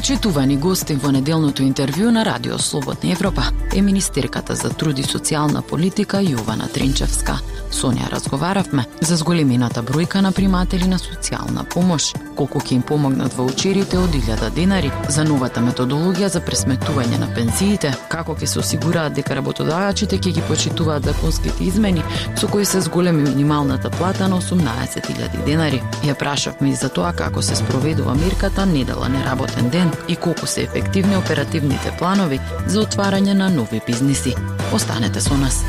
Почитувани гости во неделното интервју на Радио Слободна Европа е министерката за труд и социјална политика Јована Тринчевска. Со неа разговаравме за зголемината бројка на приматели на социјална помош, колку ќе им помогнат ваучерите од 1000 денари, за новата методологија за пресметување на пензиите, како ќе се осигураат дека работодавачите ќе ги почитуваат законските измени со кои се зголеми минималната плата на 18.000 денари. Ја прашавме и за тоа како се спроведува мерката недела неработен ден и колку се ефективни оперативните планови за отварање на нови бизниси. Останете со нас.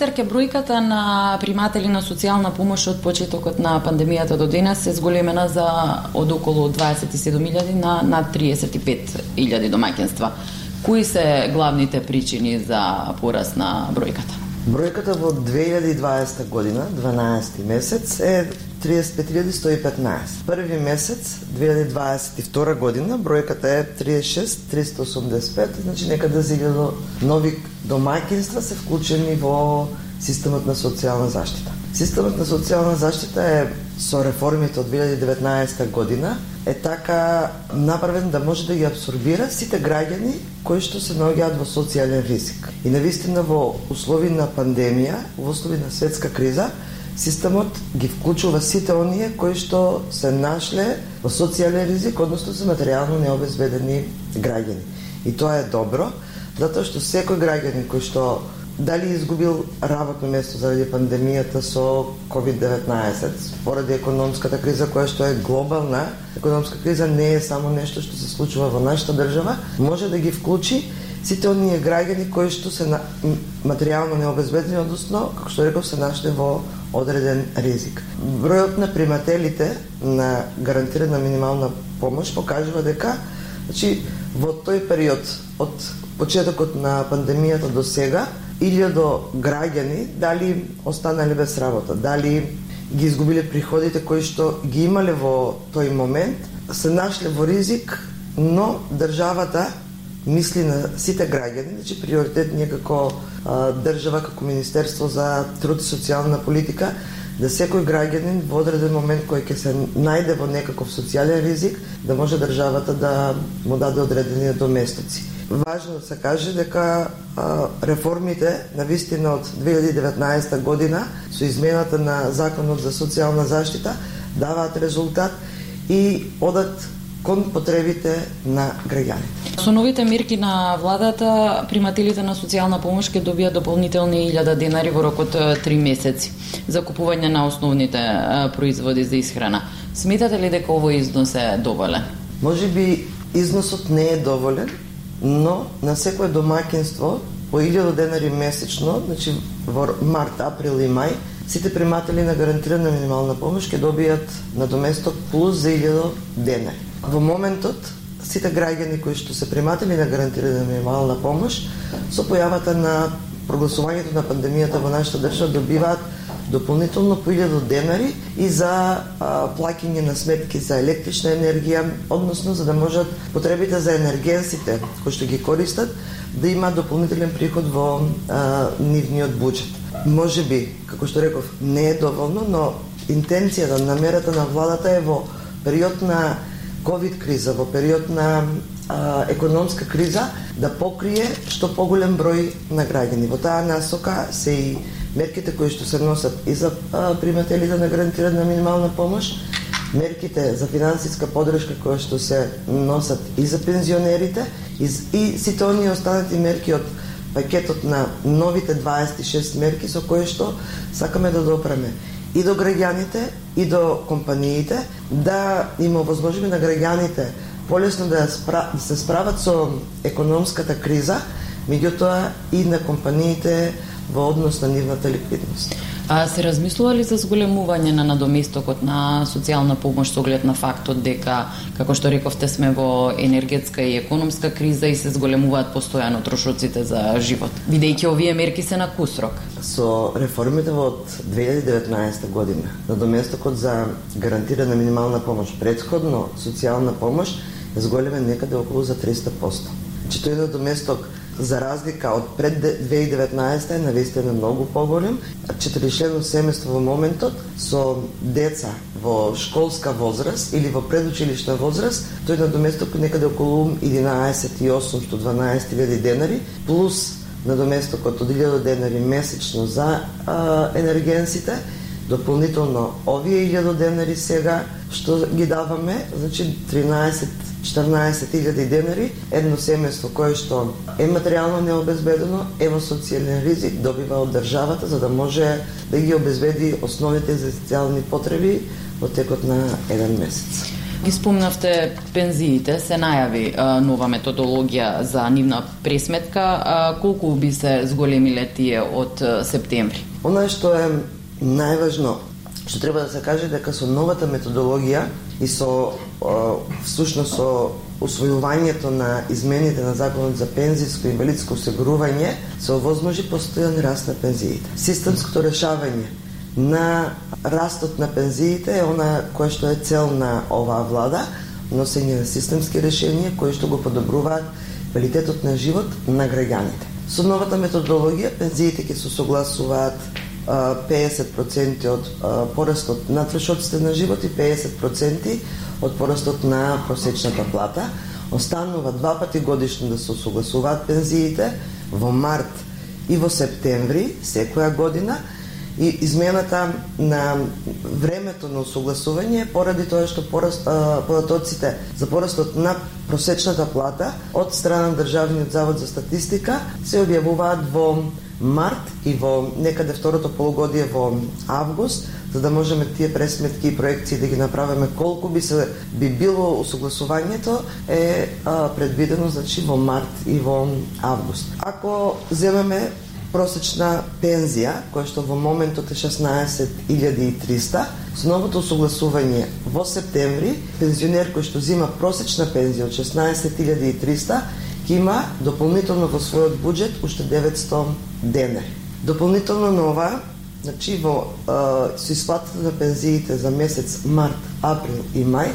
Министерке, бројката на приматели на социјална помош од почетокот на пандемијата до денес се зголемена за од околу 27.000 на над 35.000 домаќинства. Кои се главните причини за пораст на бројката? Бројката во 2020 година, 12 месец, е 35.115. Први месец, 2022 година, бројката е 36.385, значи некаде да за 1000 нови домаќинства се вклучени во системот на социјална заштита. Системот на социјална заштита е со реформите од 2019 година е така направен да може да ги абсорбира сите граѓани кои што се наоѓаат во социјален ризик. И навистина во услови на пандемија, во услови на светска криза, системот ги вклучува сите оние кои што се нашле во социјален ризик, односно се материјално необезбедени граѓани. И тоа е добро, затоа што секој граѓанин кој што дали изгубил работно место заради пандемијата со COVID-19, поради економската криза која што е глобална, економска криза не е само нешто што се случува во нашата држава, може да ги вклучи сите оние граѓани кои што се на, материјално необезбедени, односно, како што реков, се нашли во одреден ризик. Бројот на примателите на гарантирана минимална помош покажува дека значи, во тој период од почетокот на пандемијата до сега, илјадо граѓани дали останале без работа, дали ги изгубиле приходите кои што ги имале во тој момент, се нашле во ризик, но државата мисли на сите граѓани, значи приоритет ние како а, држава, како Министерство за труд и социјална политика, да секој граѓанин во одреден момент кој ќе се најде во некаков социјален ризик, да може државата да му даде одредени доместоци. Важно да се каже дека а, реформите на вистина од 2019 година со измената на Законот за социјална заштита даваат резултат и одат кон потребите на граѓаните. Со новите мерки на владата, примателите на социјална помош ќе добијат дополнителни 1000 денари во рок од 3 месеци за купување на основните производи за исхрана. Сметате ли дека овој износ е доволен? Може би износот не е доволен, но на секое домаќинство по 1000 денари месечно, значи во март, април и мај, сите приматели на гарантирана минимална помош ќе добијат надоместок плюс за 1000 денари. Во моментот, сите граѓани кои што се приматели на гарантирана минимална помош, со појавата на прогласувањето на пандемијата во нашата држава добиваат дополнително по 1000 денари и за а, плаќање на сметки за електрична енергија, односно за да можат потребите за енергенсите кои што ги користат да има дополнителен приход во а, нивниот буџет. Може би, како што реков, не е доволно, но интенцијата, намерата на владата е во период на ковид криза, во период на а, економска криза, да покрие што поголем број на граѓани. Во таа насока се и мерките кои што се носат и за а, примателите на гарантирана минимална помош, мерките за финансиска подршка кои што се носат и за пензионерите и, и сите оние останати мерки од пакетот на новите 26 мерки со кои што сакаме да допреме и до граѓаните и до компаниите да им овозможиме на граѓаните полесно да, спра, да се справат со економската криза, меѓутоа и на компаниите во однос на нивната ликвидност. А се размислува ли за зголемување на надоместокот на социјална помош со оглед на фактот дека, како што рековте, сме во енергетска и економска криза и се зголемуваат постојано трошоците за живот, бидејќи овие мерки се на кусрок? Со реформите од 2019 година, надоместокот за гарантирана минимална помош, предходно социјална помош, зголемен некаде да околу за 300%. Значи тој надоместок за разлика од пред 2019 е навистина многу поголем. Четиричлено семејство во моментот со деца во школска возраст или во предучилишна возраст, тој надоместок некаде да околу 11.812.000 денари, плюс надоместокот од 1000 денари месечно за а, енергенсите, дополнително овие 1000 денари сега што ги даваме, значи 13 14.000 денари, едно семејство кое што е материјално необезбедено, е во социјален ризик, добива од државата за да може да ги обезбеди основните социјални потреби во текот на еден месец. Ги спомнавте пензиите, се најави а, нова методологија за нивна пресметка. А, колку би се зголемиле тие од а, септември? Она што е најважно, што треба да се каже дека со новата методологија и со всушност со усвојувањето на измените на законот за пензиско и инвалидско осигурување се овозможи постојан раст на пензиите. Системското решавање на растот на пензиите е она кое што е цел на оваа влада, носење на системски решенија кои што го подобруваат квалитетот на живот на граѓаните. Со новата методологија пензиите ќе се согласуваат 50% од порастот на трошоците на живот и 50% од порастот на просечната плата. Останува два пати годишно да се согласуваат пензиите во март и во септември секоја година и измената на времето на согласување поради тоа што пораст, податоците за порастот на просечната плата од страна на Државниот завод за статистика се објавуваат во март и во некаде да второто полугодие во август, за да можеме тие пресметки и проекции да ги направиме колку би се би било усогласувањето е а, предвидено значи во март и во август. Ако земеме просечна пензија, која што во моментот е 16.300, со новото согласување во септември, пензионер кој што зима просечна пензија од 16.300 има дополнително во својот буџет уште 900 денар. Дополнително на ова, значи во а, со исплатата на пензиите за месец март, април и мај,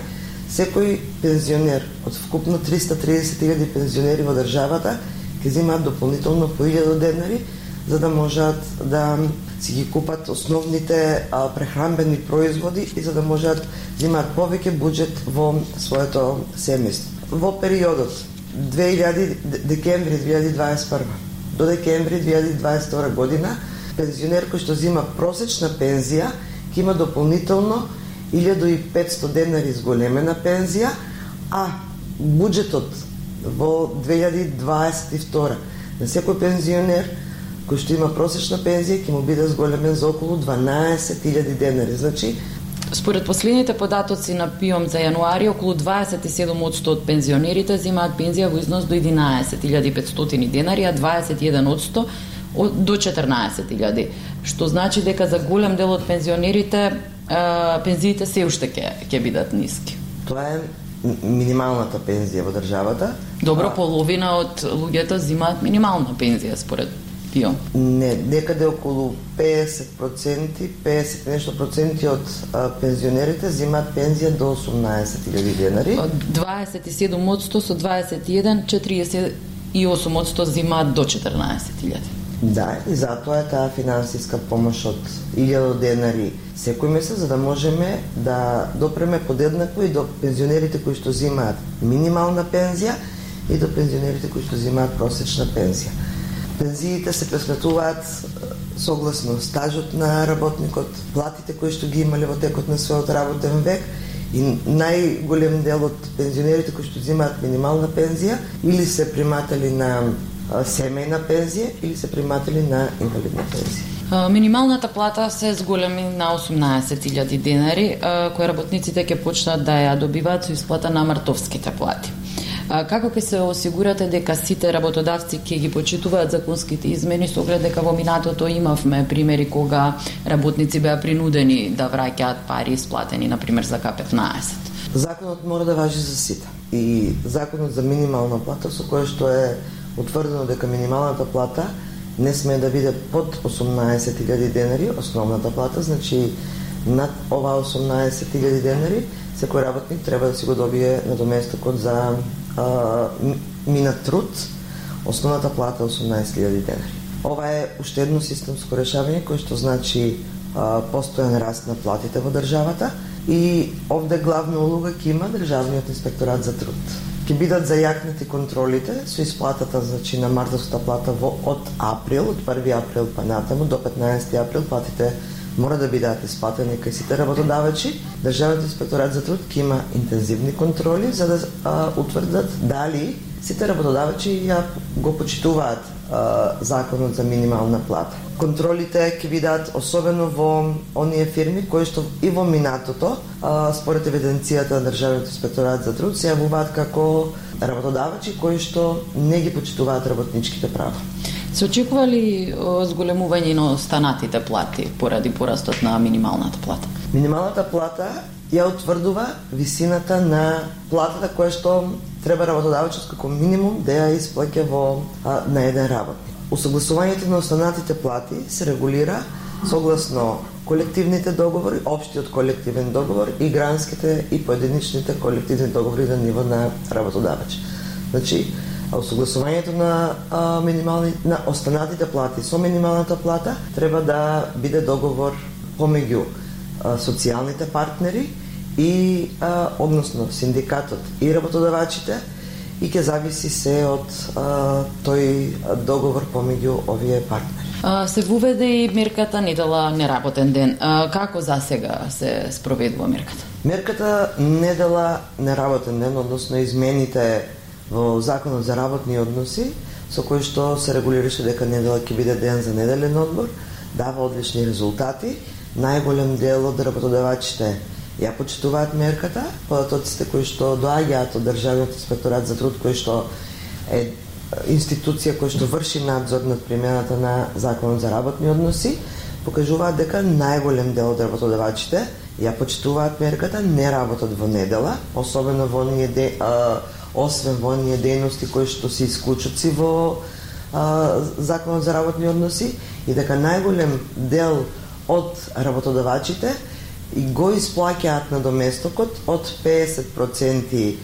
секој пензионер од вкупно 330.000 пензионери во државата ќе земаат дополнително по 1000 денари за да можат да си ги купат основните а, прехранбени производи и за да можат да имаат повеќе буџет во своето семејство. Во периодот 2000 декември 2021 до декември 2022 година пензионер кој што зима просечна пензија ќе има дополнително 1500 денари зголемена пензија, а буџетот во 2022 на секој пензионер кој што има просечна пензија ќе му биде зголемен за околу 12.000 денари. Значи, Според последните податоци на ПИОМ за јануари, околу 27% од пензионерите земаат пензија во износ до 11.500 денари, а 21% до 14.000, што значи дека за голем дел од пензионерите пензиите се уште ќе ќе бидат ниски. Тоа е минималната пензија во државата. Добро, половина од луѓето земаат минимална пензија според ПИО? Не, некаде околу 50%, 50 нешто проценти од а, пензионерите земаат пензија до 18.000 денари. Од 27% со 21, 48% земаат до 14.000. Да, и затоа е таа финансиска помош од 1000 денари секој месец за да можеме да допреме подеднакво и до пензионерите кои што земаат минимална пензија и до пензионерите кои што земаат просечна пензија. Пензиите се пресметуваат согласно стажот на работникот, платите кои што ги имале во текот на својот работен век и најголем дел од пензионерите кои што земаат минимална пензија или се приматели на семејна пензија или се приматели на инвалидна пензија. Минималната плата се зголеми на 18.000 денари, кои работниците ќе почнат да ја добиваат со исплата на мартовските плати. Како ќе се осигурате дека сите работодавци ќе ги почитуваат законските измени со оглед дека во минатото имавме примери кога работници беа принудени да враќаат пари исплатени на пример за К15? Законот мора да важи за сите. И законот за минимална плата со кој што е утврдено дека минималната плата не сме да биде под 18.000 денари, основната плата, значи над ова 18.000 денари, секој работник треба да си го добие надоместокот за а, на труд, основната плата е 18.000 денари. Ова е уште едно системско решавање кое што значи а, постојан раст на платите во државата и овде главна улога ќе има Државниот инспекторат за труд. Ќе бидат зајакнати контролите со исплатата значи на мартовската плата во од април, од 1 април па натаму до 15 април платите мора да бидат исплатени кај сите работодавачи. Државниот инспекторат за труд ќе има интензивни контроли за да а, утврдат дали сите работодавачи ја го почитуваат а, законот за минимална плата. Контролите ќе видат особено во оние фирми кои што и во минатото, а, според евиденцијата на Државниот инспекторат за труд, се јавуваат како работодавачи кои што не ги почитуваат работничките права. Се очекува ли зголемување на останатите плати поради порастот на минималната плата? Минималната плата ја утврдува висината на платата која што треба работодавачот како минимум да ја исплаќа во а, на еден работник. Усогласувањето на останатите плати се регулира согласно колективните договори, општиот колективен договор и гранските и поединичните колективни договори на ниво на работодавач. Значи, усогласувањето на а, минимални на останатите плати со минималната плата треба да биде договор помеѓу а, социјалните партнери и а, односно синдикатот и работодавачите и ќе зависи се од а, тој договор помеѓу овие партнери. А, се вуведе и мерката недела неработен ден. А, како за сега се спроведува мерката? Мерката недела неработен ден, односно измените во Законот за работни односи, со кој што се регулираше дека недела ќе биде ден за неделен одмор, дава одлични резултати. Најголем дел од работодавачите ја почитуваат мерката, податоците кои што доаѓаат од Државниот инспекторат за труд, кој што е институција која што врши надзор над примената на Законот за работни односи, покажуваат дека најголем дел од работодавачите ја почитуваат мерката, не работат во недела, особено во оние де, а, освен во оние дејности кои што се исклучоци во а, Законот за работни односи и дека најголем дел од работодавачите и го исплаќаат на доместокот од 50%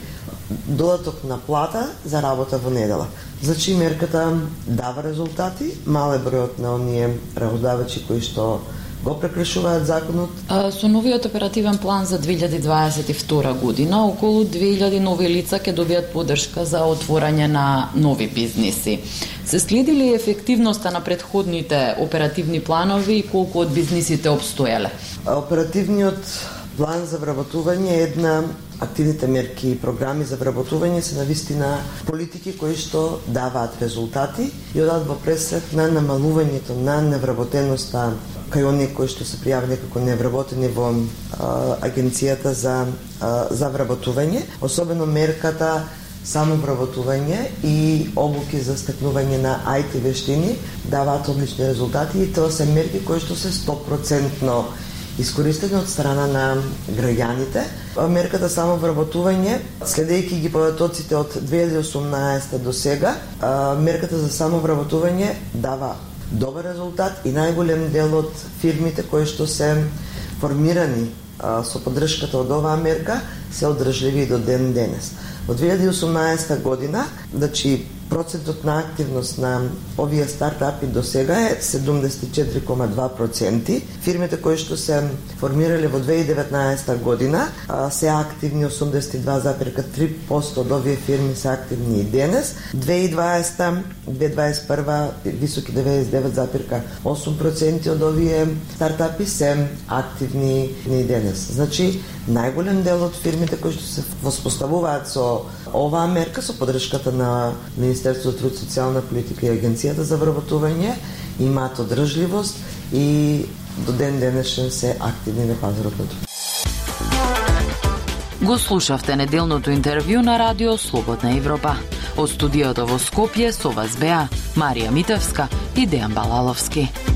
додаток на плата за работа во недела. Значи мерката дава резултати, мале бројот на оние работодавачи кои што го прекршуваат законот. А, со новиот оперативен план за 2022 година, околу 2000 нови лица ќе добијат поддршка за отворање на нови бизниси. Се следи ли ефективноста на предходните оперативни планови и колку од бизнисите обстоеле? Оперативниот план за вработување една активните мерки и програми за вработување се на вистина политики кои што даваат резултати и одат во пресред на намалувањето на невработеноста кај оние кои што се пријавени како невработени во а, агенцијата за а, за вработување, особено мерката само вработување и обуки за стекнување на IT вештини даваат одлични резултати и тоа се мерки кои што се 100% искористени од страна на граѓаните. Мерката само вработување, следејќи ги податоците од 2018 до сега, мерката за само вработување дава добар резултат и најголем дел од фирмите кои што се формирани со поддршката од оваа мерка се одржливи до ден денес. Во 2018 година, значи процентот на активност на овие стартапи до сега е 74,2%. Фирмите кои што се формирале во 2019 година се активни 82,3% од овие фирми се активни и денес. 2020 2021 високи 99,8% од овие стартапи се активни и денес. Значи, најголем дел од фирмите кои што се воспоставуваат со оваа мерка со поддршката на Министерството за труд, социјална политика и Агенцијата за вработување имаат одржливост и до ден денешен се активни на пазарот на труд. Го слушавте неделното интервју на Радио Слободна Европа. Од студиото во Скопје со вас беа Марија Митевска и Дејан Балаловски.